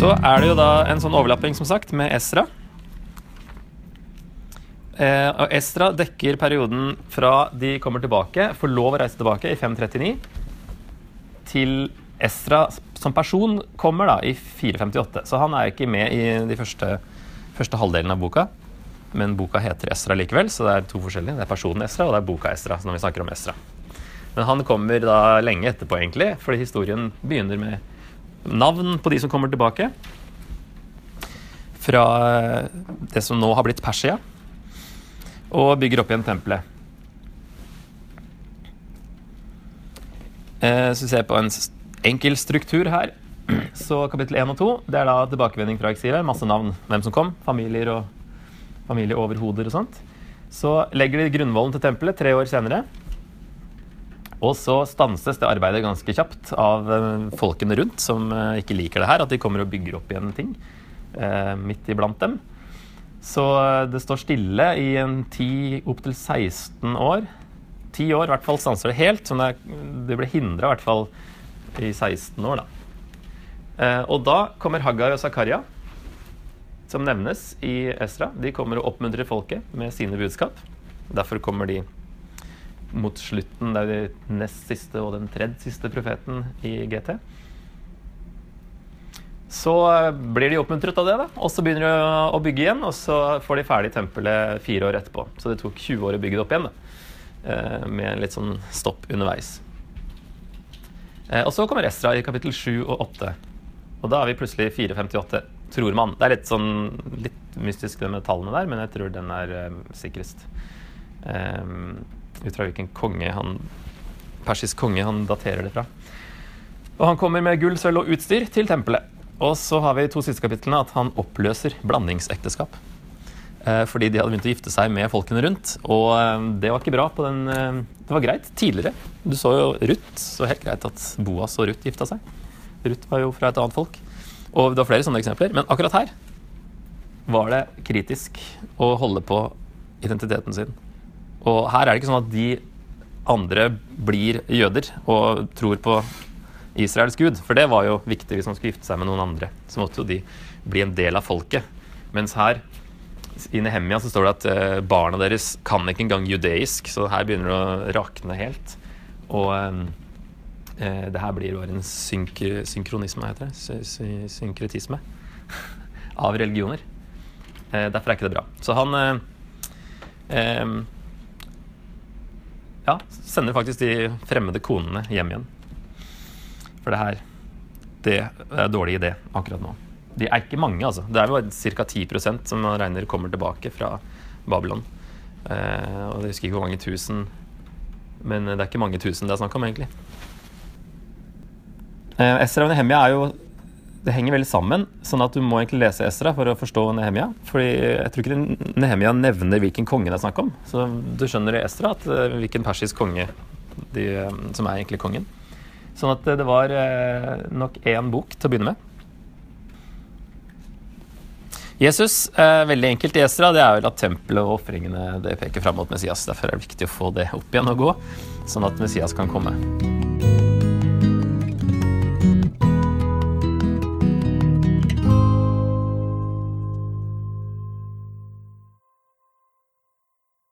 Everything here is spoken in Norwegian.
Så er det jo da en sånn overlapping, som sagt, med Esra. Eh, og Esra dekker perioden fra de kommer tilbake, får lov å reise tilbake i 539, til Esra som person kommer da i 458. Så han er ikke med i de første, første halvdelen av boka. Men boka heter Esra likevel, så det er to forskjellige. Det er personen Esra, og det er boka Esra. når vi snakker om Esra. Men han kommer da lenge etterpå, egentlig, fordi historien begynner med navn på de som kommer tilbake. Fra det som nå har blitt Persia og bygger opp igjen tempelet. så så vi ser på en enkel struktur her. Så kapittel 1 og 2 det er da tilbakevending fra eksilet. Masse navn. Hvem som kom. Familier og familieoverhoder og sånt. Så legger de grunnvollen til tempelet tre år senere. Og så stanses det arbeidet ganske kjapt av eh, folkene rundt, som eh, ikke liker det her, at de kommer og bygger opp igjen ting eh, midt iblant dem. Så det står stille i en 10 opptil 16 år. 10 år i hvert fall stanser det helt. Så det, det ble hindra i hvert fall i 16 år, da. Og da kommer Haggai og Zakaria, som nevnes i Esra. De kommer og oppmuntrer folket med sine budskap. Derfor kommer de mot slutten. Det er de nest siste og den tredje siste profeten i GT. Så eh, blir de oppmuntret av det, da, og så begynner de å bygge igjen. Og så får de ferdig tempelet fire år etterpå. Så det tok 20 år å bygge det opp igjen. da, eh, Med litt sånn stopp underveis. Eh, og så kommer Estra i kapittel 7 og 8. Og da er vi plutselig 458, tror man. Det er litt sånn litt mystisk det med tallene der, men jeg tror den er sikrest. Um, ut fra hvilken konge han persisk konge han daterer det fra. Og han kommer med gull, sølv og utstyr til tempelet. Og så har vi to siste kapitlene at han oppløser blandingsekteskap. Eh, fordi de hadde begynt å gifte seg med folkene rundt. Og eh, det var ikke bra på den eh, Det var greit tidligere. Du så jo Ruth. Så helt greit at Boas og Ruth gifta seg. Ruth var jo fra et annet folk. Og det var flere sånne eksempler. Men akkurat her var det kritisk å holde på identiteten sin. Og her er det ikke sånn at de andre blir jøder og tror på Israels gud. For det var jo viktig hvis man skulle gifte seg med noen andre. Så måtte jo de bli en del av folket. Mens her i Nehemia så står det at eh, barna deres kan ikke engang judeisk, så her begynner det å rakne helt. Og eh, eh det her blir bare en synk synkronisme, heter det. Sy synkretisme av religioner. Eh, derfor er ikke det bra. Så han eh, eh, ja, sender faktisk de fremmede konene hjem igjen. For det her det er en dårlig idé akkurat nå. De er ikke mange, altså. Det er jo ca. 10 som man regner kommer tilbake fra Babylon. Eh, og Jeg husker ikke hvor mange tusen, men det er ikke mange tusen det er snakk om, egentlig. Eh, Esra og Nehemia er jo det henger veldig sammen, sånn at du må egentlig lese Esra for å forstå Nehemia. Fordi jeg tror ikke Nehemia nevner hvilken konge det er snakk om. Så du skjønner i Esra at, uh, hvilken persisk konge de, um, som er egentlig kongen. Sånn at det var nok én bok til å begynne med. Jesus, eh, veldig enkelt i Esra, det er vel at tempelet og ofringene peker fram mot Messias. Derfor er det viktig å få det opp igjen og gå, sånn at Messias kan komme.